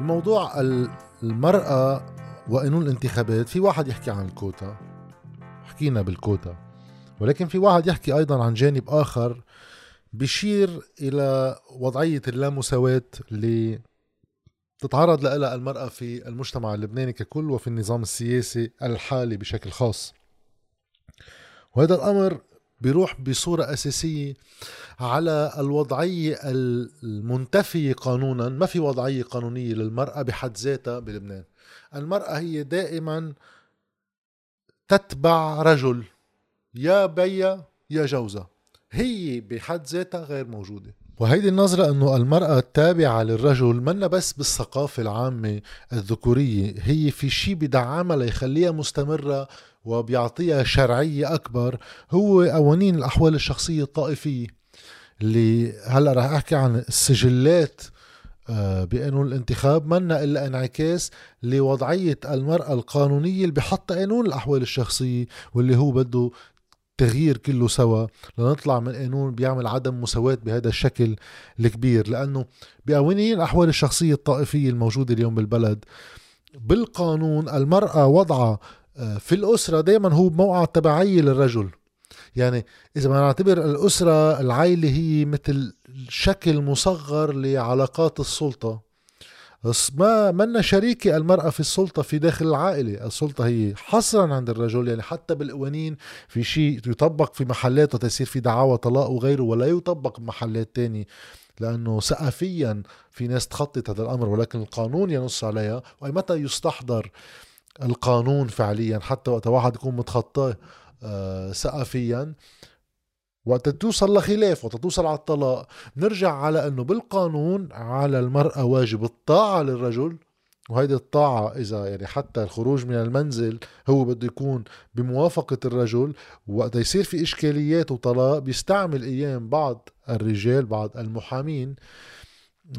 بموضوع المرأة وقانون الانتخابات في واحد يحكي عن الكوتا. حكينا بالكوتا. ولكن في واحد يحكي أيضا عن جانب آخر بشير إلى وضعية اللامساواة اللي تتعرض لها المرأة في المجتمع اللبناني ككل وفي النظام السياسي الحالي بشكل خاص. وهذا الأمر بيروح بصورة أساسية على الوضعية المنتفية قانونا. ما في وضعية قانونية للمرأة بحد ذاتها بلبنان. المرأة هي دائما تتبع رجل يا بيا يا جوزها هي بحد ذاتها غير موجودة. وهيدي النظرة أنه المرأة التابعة للرجل منا بس بالثقافة العامة الذكورية هي في شيء بدعمها ليخليها مستمرة وبيعطيها شرعية أكبر هو قوانين الأحوال الشخصية الطائفية. اللي هلأ رح أحكي عن السجلات آه، بقانون الانتخاب. منا إلا انعكاس لوضعية المرأة القانونية اللي بحط قانون الأحوال الشخصية واللي هو بده تغيير كله سوا لنطلع من قانون بيعمل عدم مساواة بهذا الشكل الكبير. لأنه بقوانين الأحوال الشخصية الطائفية الموجودة اليوم بالبلد بالقانون المرأة وضعها آه، في الأسرة دائما هو بموقع تبعية للرجل. يعني إذا ما نعتبر الأسرة العائلة هي مثل شكل مصغر لعلاقات السلطة. ما منا شريكة المرأة في السلطة في داخل العائلة. السلطة هي حصرا عند الرجل يعني حتى بالقوانين في شيء يطبق في محلات وتصير في دعاوى طلاق وغيره ولا يطبق بمحلات تانية. لأنه ثقافيا في ناس تخطط هذا الأمر ولكن القانون ينص عليها ومتى يستحضر القانون فعليا حتى وقت واحد يكون متخطاه آه، ثقافيا وقت توصل لخلاف وقت توصل على الطلاق. نرجع على أنه بالقانون على المرأة واجب الطاعة للرجل وهيدي الطاعة إذا يعني حتى الخروج من المنزل هو بده يكون بموافقة الرجل وقت يصير في إشكاليات وطلاق بيستعمل أيام بعض الرجال بعض المحامين.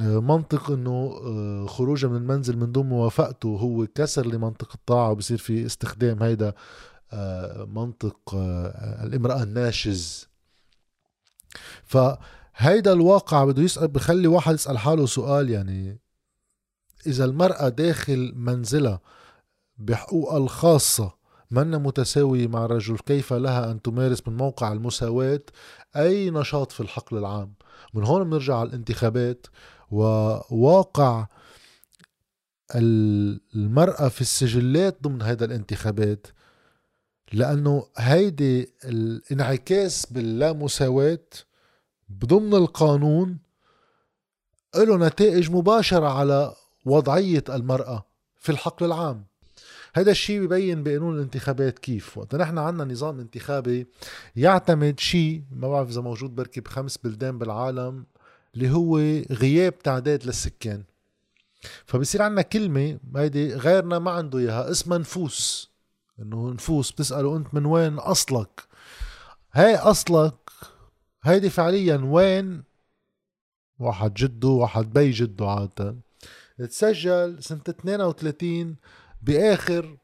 آه، منطق إنه آه، خروجه من المنزل من دون موافقته هو كسر لمنطق الطاعة وبصير في استخدام هيدا آه، منطق الامرأة الناشز. فهيدا الواقع بده يسأل بخلي واحد يسأل حاله سؤال يعني إذا المرأة داخل منزلها بحقوقها الخاصة منا متساوية مع الرجل كيف لها أن تمارس من موقع المساواة؟ أي نشاط في الحقل العام؟ من هون بنرجع على الانتخابات وواقع المرأة في السجلات ضمن هذا الانتخابات لأنه هيدي الانعكاس باللامساواة ضمن القانون له نتائج مباشرة على وضعية المرأة في الحقل العام. هذا الشيء ببين بقانون الانتخابات كيف. وقت نحن عندنا نظام انتخابي يعتمد شيء ما بعرف إذا موجود بركي بخمس بلدان بالعالم اللي هو غياب تعداد للسكان. فبصير عندنا كلمة هيدي غيرنا ما عنده إياها اسمها نفوس. إنه نفوس بتسأله أنت من وين أصلك؟ هاي أصلك هيدي فعليا وين؟ واحد جده واحد بي جده عادة. تسجل سنة 32 بآخر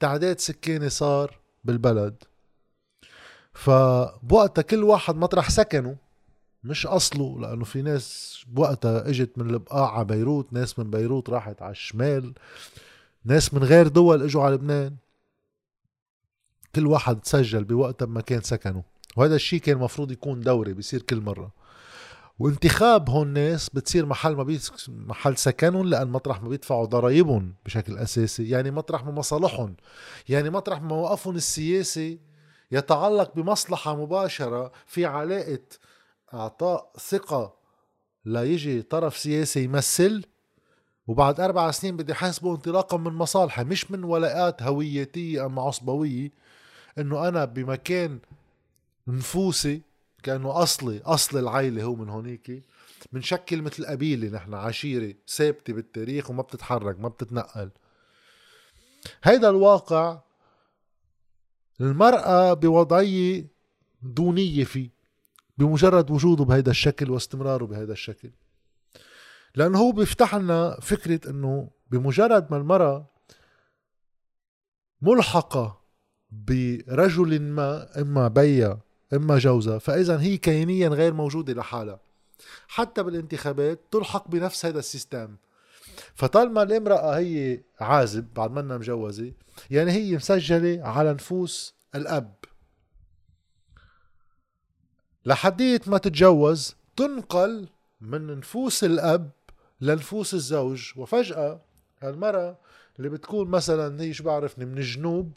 تعداد سكاني صار بالبلد. فبوقتها كل واحد مطرح سكنه مش أصله لأنه في ناس بوقتها إجت من البقاع على بيروت ناس من بيروت راحت على الشمال ناس من غير دول إجوا على لبنان. كل واحد تسجل بوقتها بمكان سكنه. وهذا الشيء كان المفروض يكون دوري بيصير كل مرة. وانتخاب هون ناس بتصير محل ما محل سكنهم لأن مطرح ما بيدفعوا ضرائبهم بشكل أساسي. يعني مطرح ما مصالحهم. يعني مطرح ما موقفهم السياسي يتعلق بمصلحة مباشرة في علاقة اعطاء ثقة ليجي طرف سياسي يمثل وبعد أربع سنين بدي حاسبه انطلاقا من مصالحه مش من ولاءات هويتية أم عصبوية. إنه أنا بمكان نفوسي كأنه أصلي أصل العيلة هو من هونيك بنشكل مثل قبيلة نحن عشيرة ثابتة بالتاريخ وما بتتحرك ما بتتنقل. هيدا الواقع المرأة بوضعية دونية فيه بمجرد وجوده بهيدا الشكل واستمراره بهيدا الشكل. لأنه هو بيفتح لنا فكرة أنه بمجرد ما المرأة ملحقة برجل ما إما بيا إما جوزها فإذا هي كيانيا غير موجودة لحالها. حتى بالانتخابات تلحق بنفس هذا السيستم. فطالما الامرأة هي عازب بعد منا مجوزة يعني هي مسجلة على نفوس الأب. لحديت ما تتجوز تنقل من نفوس الأب لنفوس الزوج. وفجأة هالمرأة اللي بتكون مثلا هي شو بعرفني من الجنوب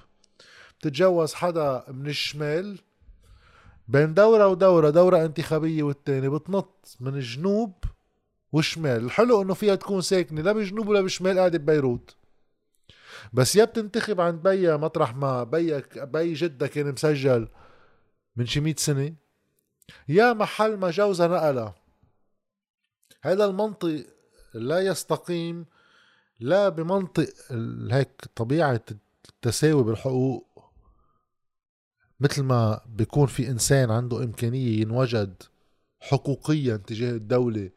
بتتجوز حدا من الشمال بين دورة ودورة دورة انتخابية والتاني بتنط من الجنوب والشمال الحلو إنه فيها تكون ساكنة لا بجنوب ولا بشمال قاعدة ببيروت. بس يا بتنتخب عند بيا مطرح ما بيك بي جدة كان مسجل من شي 100 سنة يا محل ما جوزها نقلها. هذا المنطق لا يستقيم لا بمنطق هيك طبيعة التساوي بالحقوق. مثل ما بيكون في إنسان عنده إمكانية ينوجد حقوقيا تجاه الدولة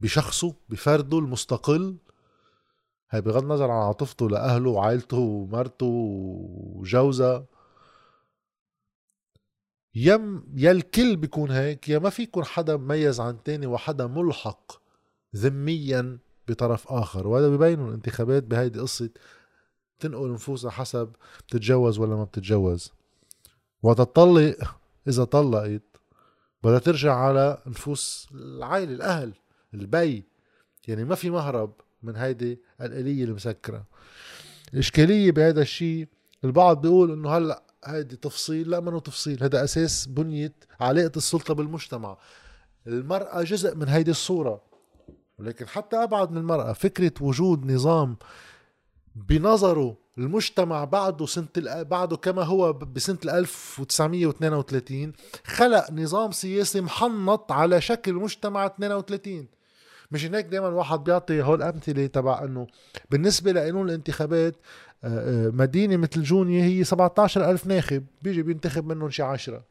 بشخصه بفرده المستقل هي بغض النظر عن عاطفته لأهله وعائلته ومرته وجوزها يم يا الكل بيكون هيك يا ما في يكون حدا مميز عن تاني وحدا ملحق ذميا بطرف آخر. وهذا ببينوا الانتخابات بهيدي قصة تنقل نفوسها حسب بتتجوز ولا ما بتتجوز. وتطلق إذا طلقت بدها ترجع على نفوس العائلة الأهل البي. يعني ما في مهرب من هيدي الآلية المسكرة. الإشكالية بهذا الشيء البعض بيقول إنه هلأ هيدي تفصيل. لا منه تفصيل هذا أساس بنية علاقة السلطة بالمجتمع. المرأة جزء من هيدي الصورة. ولكن حتى أبعد من المرأة فكرة وجود نظام بنظره المجتمع بعده سنة بعده كما هو بسنة 1932 خلق نظام سياسي محنط على شكل مجتمع 32 مش هيك دائما الواحد بيعطي هول الامثله تبع إنه بالنسبة لقانون الانتخابات آه، آه، مدينة مثل جوني هي 17000 ناخب بيجي بينتخب منهم شي 10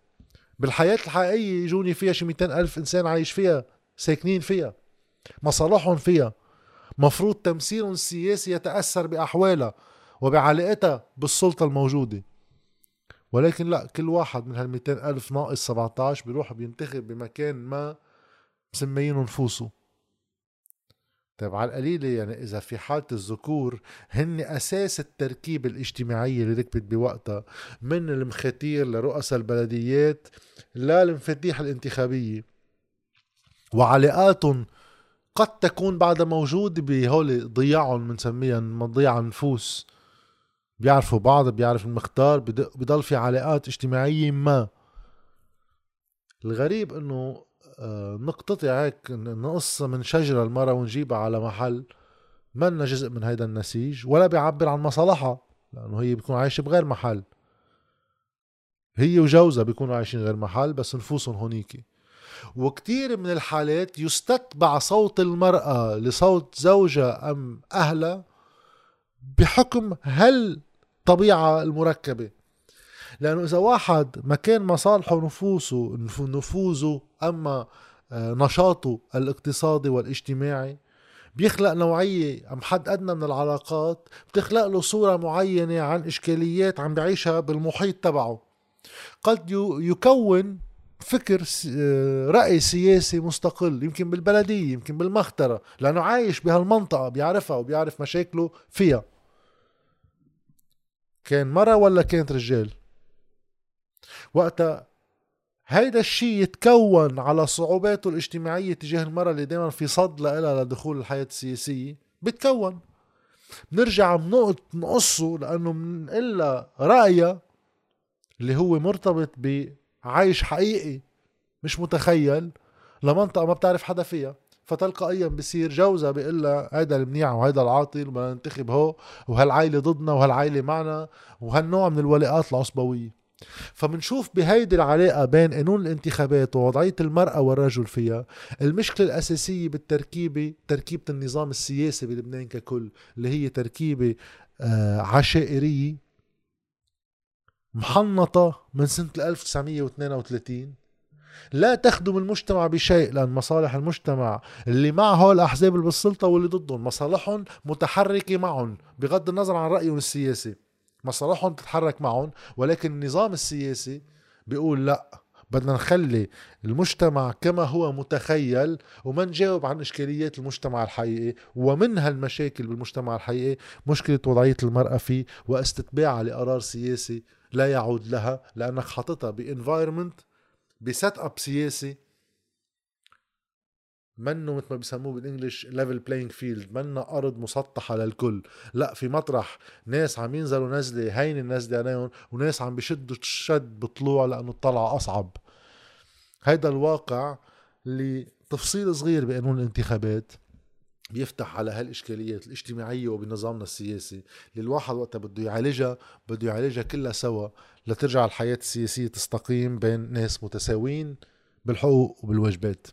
بالحياة الحقيقية جوني فيها شي 200 ألف إنسان عايش فيها ساكنين فيها مصالحهم فيها. مفروض تمثيلهم السياسي يتأثر بأحوالها وبعلاقتها بالسلطة الموجودة. ولكن لا كل واحد من هال 200 ألف ناقص 17 بيروح بينتخب بمكان ما مسميينه نفوسه. طيب على القليلة يعني إذا في حالة الذكور هن أساس التركيبة الاجتماعية اللي ركبت بوقتها من المختير لرؤساء البلديات للمفاتيح الانتخابية. وعلاقاتهم قد تكون بعدها موجودة بهول ضياعهم بنسميها مضيع النفوس. بيعرفوا بعض بيعرف المختار بضل في علاقات اجتماعية ما. الغريب إنه آه، نقتطع هيك نقصها من شجرة المرة ونجيبها على محل. منا جزء من هيدا النسيج ولا بيعبر عن مصالحها لأنه هي بيكون عايشة بغير محل. هي وجوزها بيكونوا عايشين غير محل بس نفوسهم هونيكي. وكتير من الحالات يستتبع صوت المرأة لصوت زوجها أم أهلها بحكم هل طبيعة المركبة. لأنه إذا واحد ما كان مصالحه نفوسه نفوذه أما آه، نشاطه الاقتصادي والاجتماعي بيخلق نوعية أم حد أدنى من العلاقات بتخلق له صورة معينة عن إشكاليات عم بعيشها بالمحيط تبعه. قد يكون فكر آه، رأي سياسي مستقل يمكن بالبلدية يمكن بالمخترة لأنه عايش بهالمنطقة بيعرفها وبيعرف مشاكله فيها. كان مرة ولا كانت رجال؟ وقتها هيدا الشيء يتكون على صعوباته الاجتماعية تجاه المرأة اللي دائما في صد لها لدخول الحياة السياسية بتكون. بنرجع نقصه لأنه بنقلها رأيها اللي هو مرتبط بعيش حقيقي مش متخيل. لمنطقة ما بتعرف حدا فيها فتلقائيا بصير جوزها بيقول لها هيدا المنيع وهيدا العاطل وبدنا ننتخب هو وهالعائلة ضدنا وهالعائلة معنا وهالنوع من الولاءات العصبوية. فمنشوف بهيدي العلاقة بين قانون الانتخابات ووضعية المرأة والرجل فيها المشكلة الأساسية بالتركيبة تركيبة النظام السياسي بلبنان ككل اللي هي تركيبة آه، عشائرية محنطة من سنة 1932 لا تخدم المجتمع بشيء لأن مصالح المجتمع اللي مع هول الأحزاب اللي بالسلطة واللي ضدهم. مصالحهم متحركة معهم بغض النظر عن رأيهم السياسي. مصالحهم تتحرك معهم ولكن النظام السياسي بيقول لا بدنا نخلي المجتمع كما هو متخيل وما نجاوب عن إشكاليات المجتمع الحقيقي. ومن هالمشاكل بالمجتمع الحقيقي مشكلة وضعية المرأة فيه واستتباعها لقرار سياسي لا يعود لها لأنك حاططها ب environment ب setup سياسي. منه مثل ما بيسموه بال English level playing field منا أرض مسطحة للكل. لا في مطرح ناس عم ينزلوا نزله هين النزله عليهم وناس عم بيشدوا الشد بطلوع لأنه الطلعة أصعب. هيدا الواقع اللي تفصيل صغير بقانون الانتخابات. بيفتح على هالإشكاليات الاجتماعية وبنظامنا السياسي اللي الواحد وقتها بده يعالجها بده يعالجها كلها سوا لترجع الحياة السياسية تستقيم بين ناس متساويين بالحقوق وبالواجبات.